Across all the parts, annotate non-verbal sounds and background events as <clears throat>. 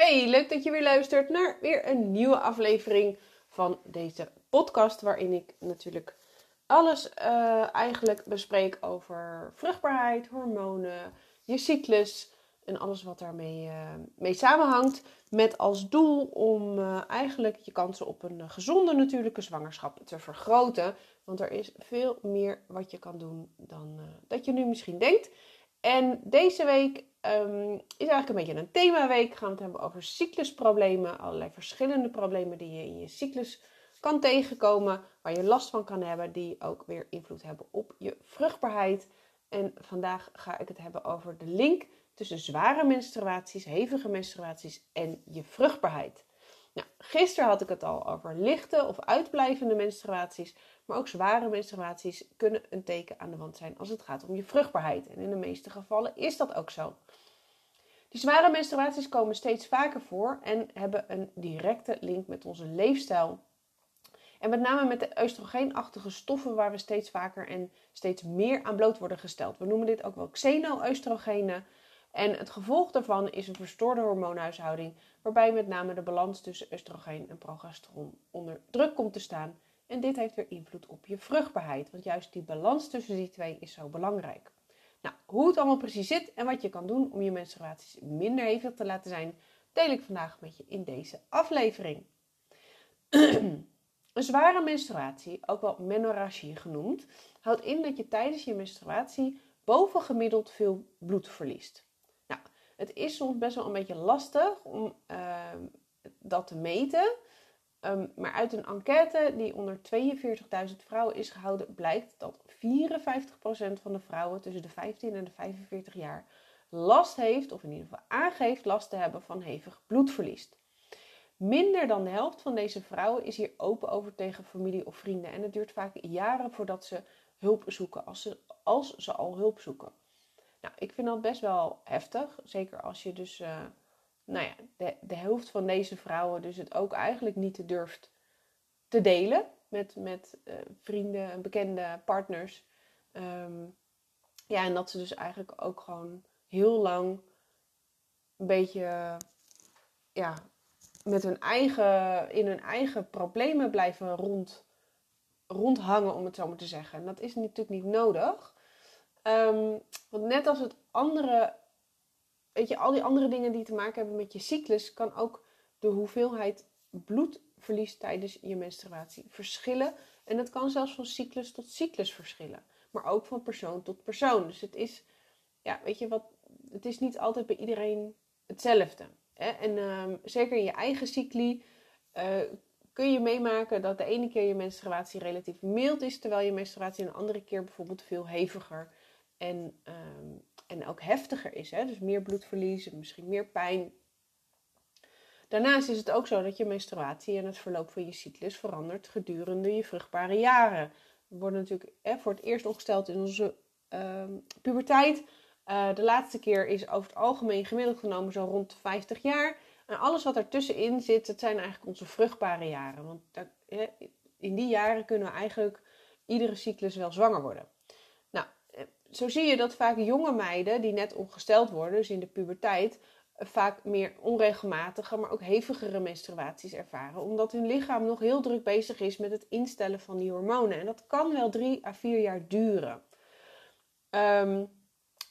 Hey, leuk dat je weer luistert naar weer een nieuwe aflevering van deze podcast. Waarin ik natuurlijk alles uh, eigenlijk bespreek over vruchtbaarheid, hormonen, je cyclus en alles wat daarmee uh, mee samenhangt. Met als doel om uh, eigenlijk je kansen op een gezonde natuurlijke zwangerschap te vergroten. Want er is veel meer wat je kan doen dan dat je nu misschien denkt. En deze week um, is eigenlijk een beetje een themaweek. Gaan we het hebben over cyclusproblemen. Allerlei verschillende problemen die je in je cyclus kan tegenkomen. Waar je last van kan hebben. Die ook weer invloed hebben op je vruchtbaarheid. En vandaag ga ik het hebben over de link tussen zware menstruaties, hevige menstruaties en je vruchtbaarheid. Nou, gisteren had ik het al over lichte of uitblijvende menstruaties. Maar ook zware menstruaties kunnen een teken aan de wand zijn als het gaat om je vruchtbaarheid. En in de meeste gevallen is dat ook zo. Die zware menstruaties komen steeds vaker voor en hebben een directe link met onze leefstijl. En met name met de oestrogeenachtige stoffen waar we steeds vaker en steeds meer aan bloot worden gesteld. We noemen dit ook wel xeno-oestrogenen. En het gevolg daarvan is een verstoorde hormoonhuishouding, waarbij met name de balans tussen oestrogeen en progesteron onder druk komt te staan. En dit heeft weer invloed op je vruchtbaarheid, want juist die balans tussen die twee is zo belangrijk. Nou, hoe het allemaal precies zit en wat je kan doen om je menstruaties minder hevig te laten zijn, deel ik vandaag met je in deze aflevering. <clears throat> een zware menstruatie, ook wel menorragie genoemd, houdt in dat je tijdens je menstruatie bovengemiddeld veel bloed verliest. Nou, het is soms best wel een beetje lastig om uh, dat te meten. Um, maar uit een enquête die onder 42.000 vrouwen is gehouden, blijkt dat 54% van de vrouwen tussen de 15 en de 45 jaar last heeft, of in ieder geval aangeeft last te hebben van hevig bloedverlies. Minder dan de helft van deze vrouwen is hier open over tegen familie of vrienden. En het duurt vaak jaren voordat ze hulp zoeken, als ze, als ze al hulp zoeken. Nou, ik vind dat best wel heftig. Zeker als je dus uh, nou ja, de, de helft van deze vrouwen dus het ook eigenlijk niet durft te delen met, met uh, vrienden, bekende partners. Um, ja, en dat ze dus eigenlijk ook gewoon heel lang een beetje ja, met hun eigen, in hun eigen problemen blijven rond, rondhangen, om het zo maar te zeggen. En dat is natuurlijk niet nodig. Um, want net als het andere weet je, al die andere dingen die te maken hebben met je cyclus, kan ook de hoeveelheid bloedverlies tijdens je menstruatie verschillen. En het kan zelfs van cyclus tot cyclus verschillen. Maar ook van persoon tot persoon. Dus het is, ja, weet je wat, het is niet altijd bij iedereen hetzelfde. Hè? En um, zeker in je eigen cycli uh, kun je meemaken dat de ene keer je menstruatie relatief mild is, terwijl je menstruatie een andere keer bijvoorbeeld veel heviger en um, en ook heftiger is. Hè? Dus meer bloedverlies, misschien meer pijn. Daarnaast is het ook zo dat je menstruatie en het verloop van je cyclus verandert gedurende je vruchtbare jaren. We worden natuurlijk hè, voor het eerst opgesteld in onze uh, puberteit. Uh, de laatste keer is over het algemeen gemiddeld genomen zo rond de 50 jaar. En alles wat ertussenin zit, dat zijn eigenlijk onze vruchtbare jaren. Want hè, in die jaren kunnen we eigenlijk iedere cyclus wel zwanger worden zo zie je dat vaak jonge meiden die net ongesteld worden, dus in de puberteit, vaak meer onregelmatige, maar ook hevigere menstruaties ervaren. Omdat hun lichaam nog heel druk bezig is met het instellen van die hormonen. En dat kan wel drie à vier jaar duren. Um,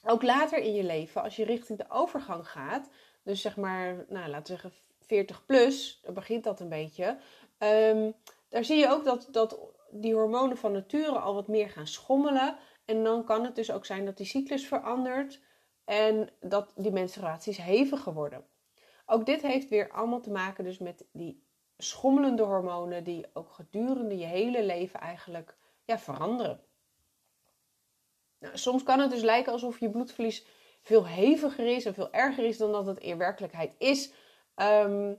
ook later in je leven, als je richting de overgang gaat, dus zeg maar, nou, laten we zeggen 40 plus, dan begint dat een beetje. Um, daar zie je ook dat, dat die hormonen van nature al wat meer gaan schommelen. En dan kan het dus ook zijn dat die cyclus verandert en dat die menstruaties heviger worden. Ook dit heeft weer allemaal te maken dus met die schommelende hormonen die ook gedurende je hele leven eigenlijk ja, veranderen. Nou, soms kan het dus lijken alsof je bloedverlies veel heviger is en veel erger is dan dat het in werkelijkheid is. Um,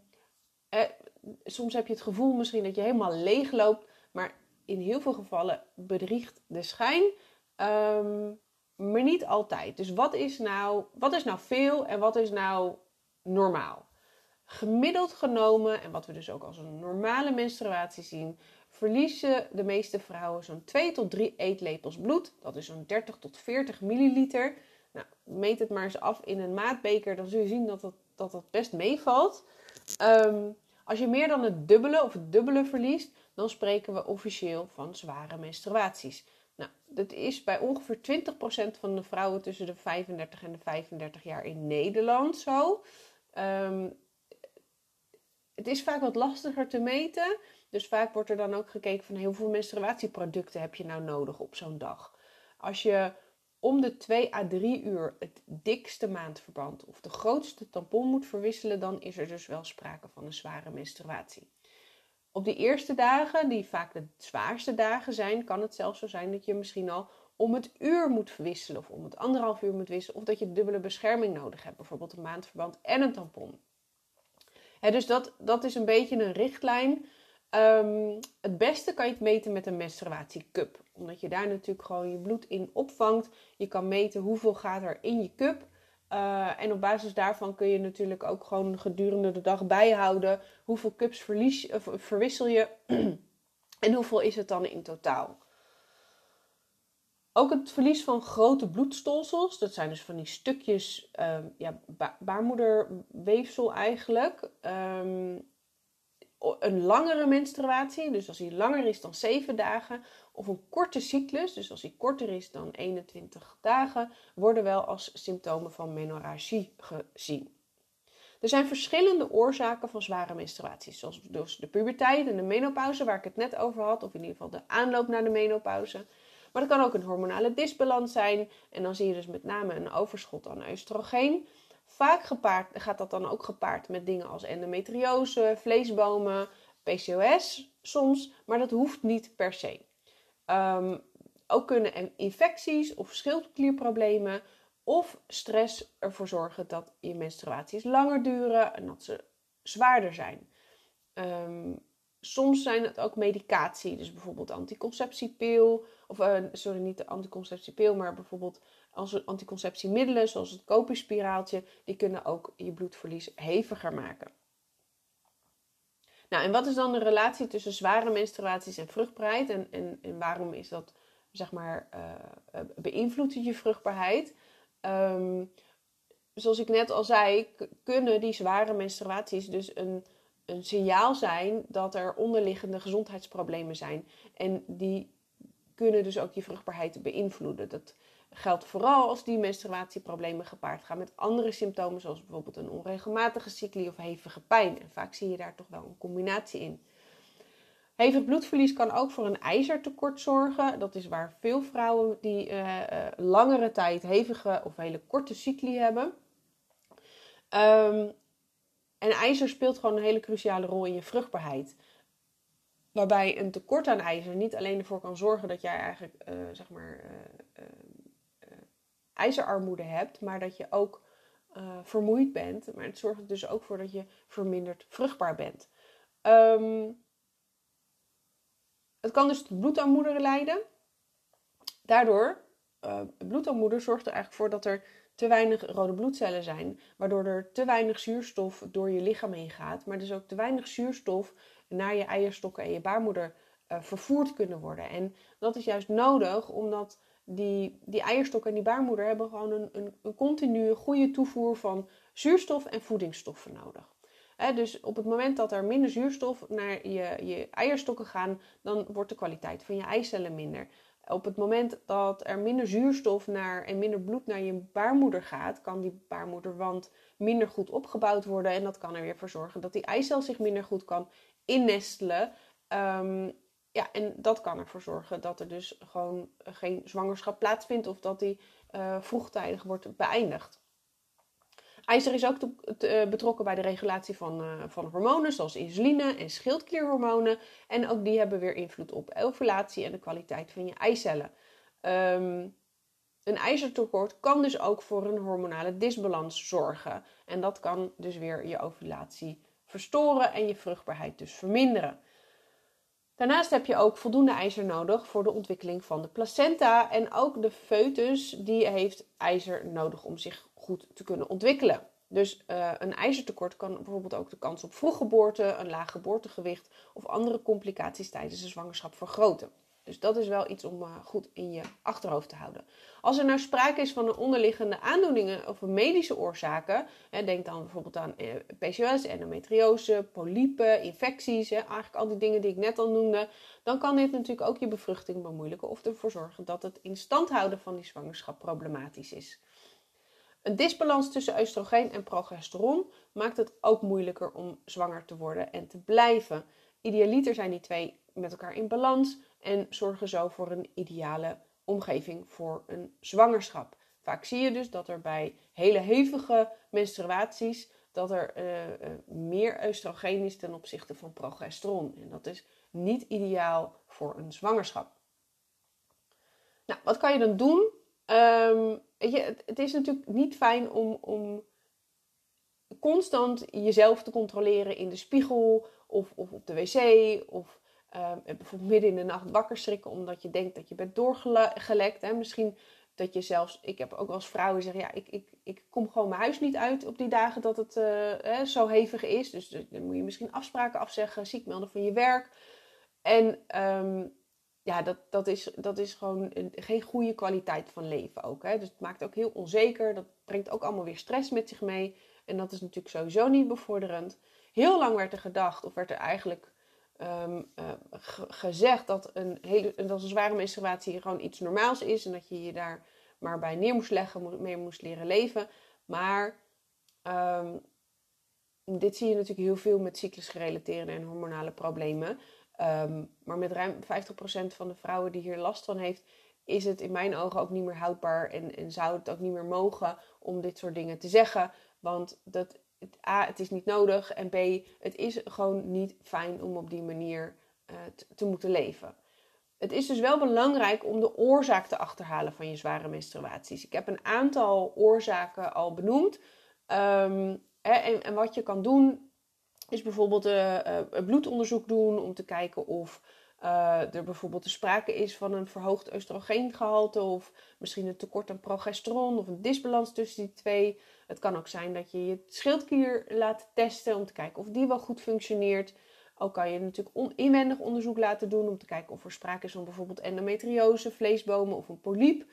eh, soms heb je het gevoel misschien dat je helemaal leeg loopt, maar in heel veel gevallen bedriegt de schijn. Um, maar niet altijd. Dus wat is, nou, wat is nou veel en wat is nou normaal? Gemiddeld genomen, en wat we dus ook als een normale menstruatie zien, verliezen de meeste vrouwen zo'n 2 tot 3 eetlepels bloed. Dat is zo'n 30 tot 40 milliliter. Nou, meet het maar eens af in een maatbeker, dan zul je zien dat dat, dat, dat best meevalt. Ehm, als je meer dan het dubbele of het dubbele verliest, dan spreken we officieel van zware menstruaties. Nou, dat is bij ongeveer 20% van de vrouwen tussen de 35 en de 35 jaar in Nederland zo. Ehm, het is vaak wat lastiger te meten. Dus vaak wordt er dan ook gekeken van hoeveel menstruatieproducten heb je nou nodig op zo'n dag. Als je om de 2 à 3 uur het dikste maandverband of de grootste tampon moet verwisselen, dan is er dus wel sprake van een zware menstruatie. Op die eerste dagen, die vaak de zwaarste dagen zijn, kan het zelfs zo zijn dat je misschien al om het uur moet verwisselen of om het anderhalf uur moet wisselen. Of dat je dubbele bescherming nodig hebt, bijvoorbeeld een maandverband en een tampon. dus dat, dat is een beetje een richtlijn. Um, het beste kan je het meten met een menstruatiecup. Omdat je daar natuurlijk gewoon je bloed in opvangt. Je kan meten hoeveel gaat er in je cup. Uh, en op basis daarvan kun je natuurlijk ook gewoon gedurende de dag bijhouden. Hoeveel cups verlies, uh, verwissel je <clears throat> en hoeveel is het dan in totaal. Ook het verlies van grote bloedstolsels, dat zijn dus van die stukjes uh, ja, ba baarmoederweefsel eigenlijk. Um, een langere menstruatie, dus als die langer is dan 7 dagen, of een korte cyclus, dus als die korter is dan 21 dagen, worden wel als symptomen van menorragie gezien. Er zijn verschillende oorzaken van zware menstruaties, zoals dus de puberteit en de menopauze, waar ik het net over had, of in ieder geval de aanloop naar de menopauze. Maar het kan ook een hormonale disbalans zijn, en dan zie je dus met name een overschot aan oestrogeen. Vaak gepaard, gaat dat dan ook gepaard met dingen als endometriose, vleesbomen, PCOS soms, maar dat hoeft niet per se. Um, ook kunnen infecties of schildklierproblemen of stress ervoor zorgen dat je menstruaties langer duren en dat ze zwaarder zijn. Um, soms zijn het ook medicatie, dus bijvoorbeeld anticonceptiepil, of uh, sorry, niet de anticonceptiepil, maar bijvoorbeeld als anticonceptiemiddelen, zoals het koperspiraaltje, die kunnen ook je bloedverlies heviger maken. Nou, en wat is dan de relatie tussen zware menstruaties en vruchtbaarheid? En, en, en waarom is dat, zeg maar, uh, beïnvloedt je vruchtbaarheid? Um, zoals ik net al zei, kunnen die zware menstruaties dus een, een signaal zijn dat er onderliggende gezondheidsproblemen zijn. En die kunnen dus ook je vruchtbaarheid beïnvloeden. Dat geldt vooral als die menstruatieproblemen gepaard gaan met andere symptomen, zoals bijvoorbeeld een onregelmatige cycli of hevige pijn. En vaak zie je daar toch wel een combinatie in. Hevig bloedverlies kan ook voor een ijzertekort zorgen. Dat is waar veel vrouwen die uh, uh, langere tijd hevige of hele korte cycli hebben. Um, en ijzer speelt gewoon een hele cruciale rol in je vruchtbaarheid. Waarbij een tekort aan ijzer niet alleen ervoor kan zorgen dat jij eigenlijk uh, zeg maar ijzerarmoede hebt, maar dat je ook uh, vermoeid bent. Maar het zorgt er dus ook voor dat je verminderd vruchtbaar bent. Um, het kan dus tot bloedarmoede leiden. Daardoor, uh, bloedarmoede zorgt er eigenlijk voor dat er te weinig rode bloedcellen zijn, waardoor er te weinig zuurstof door je lichaam heen gaat, maar dus ook te weinig zuurstof naar je eierstokken en je baarmoeder uh, vervoerd kunnen worden. En dat is juist nodig omdat die, die eierstok en die baarmoeder hebben gewoon een, een, een continue goede toevoer van zuurstof en voedingsstoffen nodig. dus op het moment dat er minder zuurstof naar je, je eierstokken gaan, dan wordt de kwaliteit van je eicellen minder. Op het moment dat er minder zuurstof naar, en minder bloed naar je baarmoeder gaat, kan die baarmoederwand minder goed opgebouwd worden. En dat kan er weer voor zorgen dat die eicel zich minder goed kan innestelen. Um, ja, en dat kan ervoor zorgen dat er dus gewoon geen zwangerschap plaatsvindt of dat die uh, vroegtijdig wordt beëindigd. IJzer is ook eh, betrokken bij de regulatie van, uh, van hormonen zoals insuline en schildklierhormonen. En ook die hebben weer invloed op ovulatie en de kwaliteit van je eicellen. Um, een ijzertekort kan dus ook voor een hormonale disbalans zorgen. En dat kan dus weer je ovulatie verstoren en je vruchtbaarheid dus verminderen. Daarnaast heb je ook voldoende ijzer nodig voor de ontwikkeling van de placenta. En ook de foetus die heeft ijzer nodig om zich goed te kunnen ontwikkelen. Dus uh, een ijzertekort kan bijvoorbeeld ook de kans op vroeggeboorte, een laag geboortegewicht of andere complicaties tijdens de zwangerschap vergroten. Dus dat is wel iets om goed in je achterhoofd te houden. Als er nou sprake is van onderliggende aandoeningen of medische oorzaken, denk dan bijvoorbeeld aan eh, PCOS, endometriose, polypen, infecties, eigenlijk al die dingen die ik net al noemde, dan kan dit natuurlijk ook je bevruchting bemoeilijken of ervoor zorgen dat het in stand houden van die zwangerschap problematisch is. Een disbalans tussen oestrogeen en progesteron maakt het ook moeilijker om zwanger te worden en te blijven. Idealiter zijn die twee met elkaar in balans en zorgen zo voor een ideale omgeving voor een zwangerschap. Vaak zie je dus dat er bij hele hevige menstruaties dat er uh, uh, meer oestrogeen is ten opzichte van progesteron. En dat is niet ideaal voor een zwangerschap. Nou, wat kan je dan doen? Weet je, het, het, is natuurlijk niet fijn om, om constant jezelf te controleren in de spiegel of, of op de wc of uh, bijvoorbeeld midden in de nacht wakker schrikken omdat je denkt dat je bent doorgelekt. Hè? Misschien dat je zelfs, ik heb ook als vrouwen zeggen, ja, ik, ik, ik kom gewoon mijn huis niet uit op die dagen dat het uh, zo hevig is. Dus dan moet je misschien afspraken afzeggen, ziek melden van je werk. En um, ja, dat, dat, is, dat is gewoon geen goede kwaliteit van leven ook. Hè? Dus het maakt ook heel onzeker. Dat brengt ook allemaal weer stress met zich mee. En dat is natuurlijk sowieso niet bevorderend. Heel lang werd er gedacht, of werd er eigenlijk um, gezegd dat een, hele, dat een zware menstruatie gewoon iets normaals is. En dat je je daar maar bij neer moest leggen, mee moest leren leven. Maar um, dit zie je natuurlijk heel veel met cyclusgerelateerde en hormonale problemen. Um, maar met ruim 50% van de vrouwen die hier last van heeft, is het in mijn ogen ook niet meer houdbaar. En, en zou het ook niet meer mogen om dit soort dingen te zeggen. Want dat, A, het is niet nodig. En B, het is gewoon niet fijn om op die manier uh, te moeten leven. Het is dus wel belangrijk om de oorzaak te achterhalen van je zware menstruaties. Ik heb een aantal oorzaken al benoemd. Um, hè, en, wat je kan doen, is bijvoorbeeld uh, bloedonderzoek doen om te kijken of uh, er bijvoorbeeld sprake is van een verhoogd oestrogeengehalte of misschien een tekort aan progesteron of een disbalans tussen die twee. Het kan ook zijn dat je je schildklier laat testen om te kijken of die wel goed functioneert. Ook kan je natuurlijk on inwendig onderzoek laten doen om te kijken of er sprake is van bijvoorbeeld endometriose, vleesbomen of een polyp.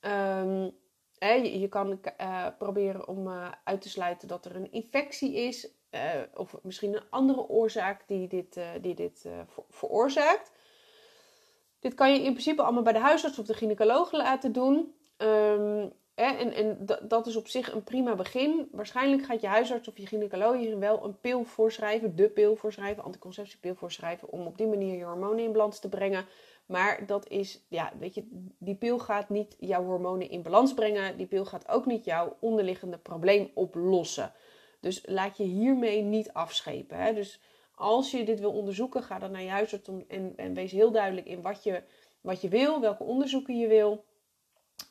Um, hè, je, kan uh, proberen om uh, uit te sluiten dat er een infectie is uh, of misschien een andere oorzaak die dit, die dit veroorzaakt. Dit kan je in principe allemaal bij de huisarts of de gynaecoloog laten doen. Um, en en dat is op zich een prima begin. Waarschijnlijk gaat je huisarts of je gynaecoloog je wel een pil voorschrijven, de pil voorschrijven, anticonceptiepil voorschrijven, om op die manier je hormonen in balans te brengen. Maar dat is, ja, weet je, die pil gaat niet jouw hormonen in balans brengen. Die pil gaat ook niet jouw onderliggende probleem oplossen. Dus laat je hiermee niet afschepen. Hè? Dus als je dit wil onderzoeken, ga dan naar je huisarts en, en wees heel duidelijk in wat je, wat je wil, welke onderzoeken je wil.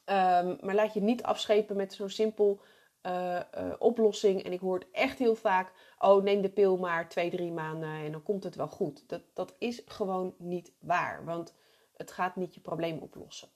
Um, maar laat je niet afschepen met zo'n simpel uh, uh, oplossing. En ik hoor het echt heel vaak: oh, neem de pil maar twee, drie maanden en dan komt het wel goed. Dat, dat is gewoon niet waar, want het gaat niet je probleem oplossen.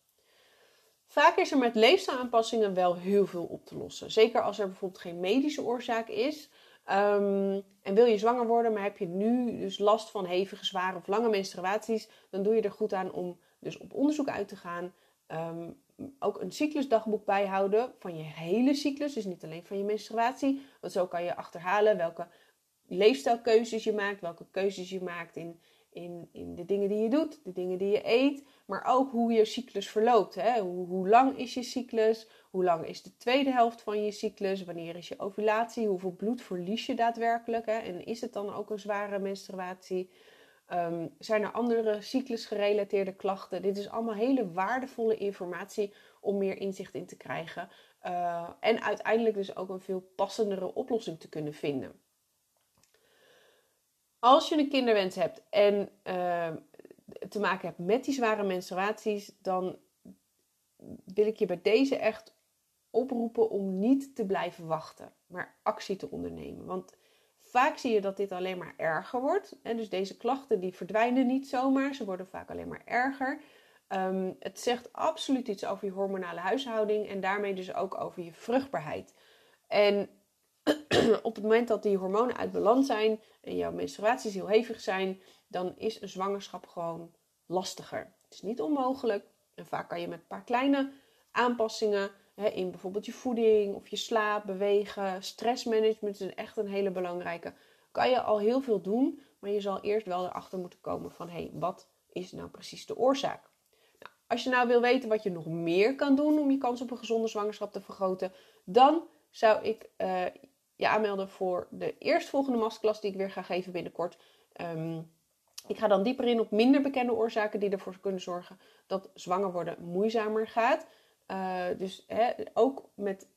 Vaak is er met leefstijlaanpassingen wel heel veel op te lossen. Zeker als er bijvoorbeeld geen medische oorzaak is. Um, en wil je zwanger worden, maar heb je nu dus last van hevige, zware of lange menstruaties, dan doe je er goed aan om dus op onderzoek uit te gaan. Um, ook een cyclusdagboek bijhouden van je hele cyclus, dus niet alleen van je menstruatie. Want zo kan je achterhalen welke leefstijlkeuzes je maakt, welke keuzes je maakt in, in, in de dingen die je doet, de dingen die je eet, maar ook hoe je cyclus verloopt. Hè? Hoe, lang is je cyclus? Hoe lang is de tweede helft van je cyclus? Wanneer is je ovulatie? Hoeveel bloed verlies je daadwerkelijk? Hè? En is het dan ook een zware menstruatie? Um, zijn er andere cyclusgerelateerde klachten? Dit is allemaal hele waardevolle informatie om meer inzicht in te krijgen. Uh, en uiteindelijk dus ook een veel passendere oplossing te kunnen vinden. Als je een kinderwens hebt en uh, te maken hebt met die zware menstruaties, dan wil ik je bij deze echt oproepen om niet te blijven wachten, maar actie te ondernemen. Want Vaak zie je dat dit alleen maar erger wordt. En dus deze klachten die verdwijnen niet zomaar, ze worden vaak alleen maar erger. Um, het zegt absoluut iets over je hormonale huishouding en daarmee dus ook over je vruchtbaarheid. En <clears throat> op het moment dat die hormonen uit balans zijn en jouw menstruaties heel hevig zijn, dan is een zwangerschap gewoon lastiger. Het is niet onmogelijk. En vaak kan je met een paar kleine aanpassingen hè, in bijvoorbeeld je voeding of je slaap, bewegen, stressmanagement is echt een hele belangrijke. Kan je al heel veel doen, maar je zal eerst wel erachter moeten komen van hé, hey, wat is nou precies de oorzaak? Nou, als je nou wil weten wat je nog meer kan doen om je kans op een gezonde zwangerschap te vergroten, dan zou ik uh, je aanmelden voor de eerstvolgende masterclass die ik weer ga geven binnenkort. Ehm, ik ga dan dieper in op minder bekende oorzaken die ervoor kunnen zorgen dat zwanger worden moeizamer gaat. Uh, dus hè, ook met,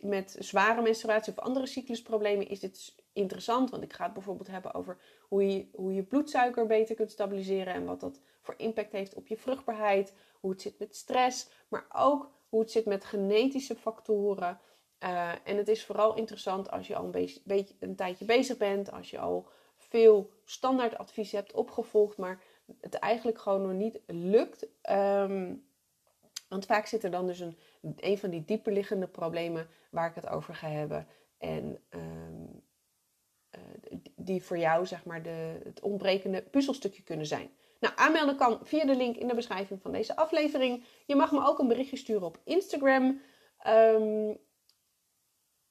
met zware menstruatie of andere cyclusproblemen is dit interessant. Want ik ga het bijvoorbeeld hebben over hoe je, hoe je bloedsuiker beter kunt stabiliseren. En wat dat voor impact heeft op je vruchtbaarheid. Hoe het zit met stress. Maar ook hoe het zit met genetische factoren. Uh, en het is vooral interessant als je al een, beetje, een tijdje bezig bent. Als je al veel standaardadvies hebt opgevolgd. Maar het eigenlijk gewoon nog niet lukt. Um, want vaak zit er dan dus een, een van die dieperliggende problemen waar ik het over ga hebben. En um, uh, die voor jou zeg maar de, het ontbrekende puzzelstukje kunnen zijn. Nou, aanmelden kan via de link in de beschrijving van deze aflevering. Je mag me ook een berichtje sturen op Instagram. Um,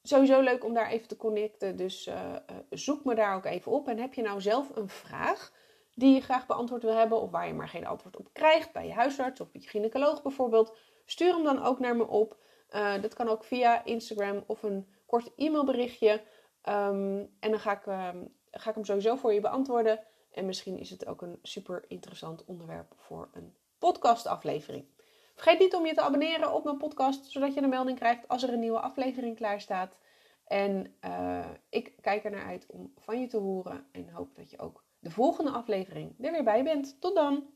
sowieso leuk om daar even te connecten. Dus uh, uh, zoek me daar ook even op. En heb je nou zelf een vraag die je graag beantwoord wil hebben, of waar je maar geen antwoord op krijgt, bij je huisarts of je gynaecoloog bijvoorbeeld, stuur hem dan ook naar me op. Uh, dat kan ook via Instagram of een kort e-mailberichtje. Um, en dan ga ik, um, ga ik hem sowieso voor je beantwoorden. En misschien is het ook een super interessant onderwerp voor een podcastaflevering. Vergeet niet om je te abonneren op mijn podcast, zodat je een melding krijgt als er een nieuwe aflevering klaar staat. En uh, ik kijk er naar uit om van je te horen en hoop dat je ook de volgende aflevering er weer bij bent. Tot dan!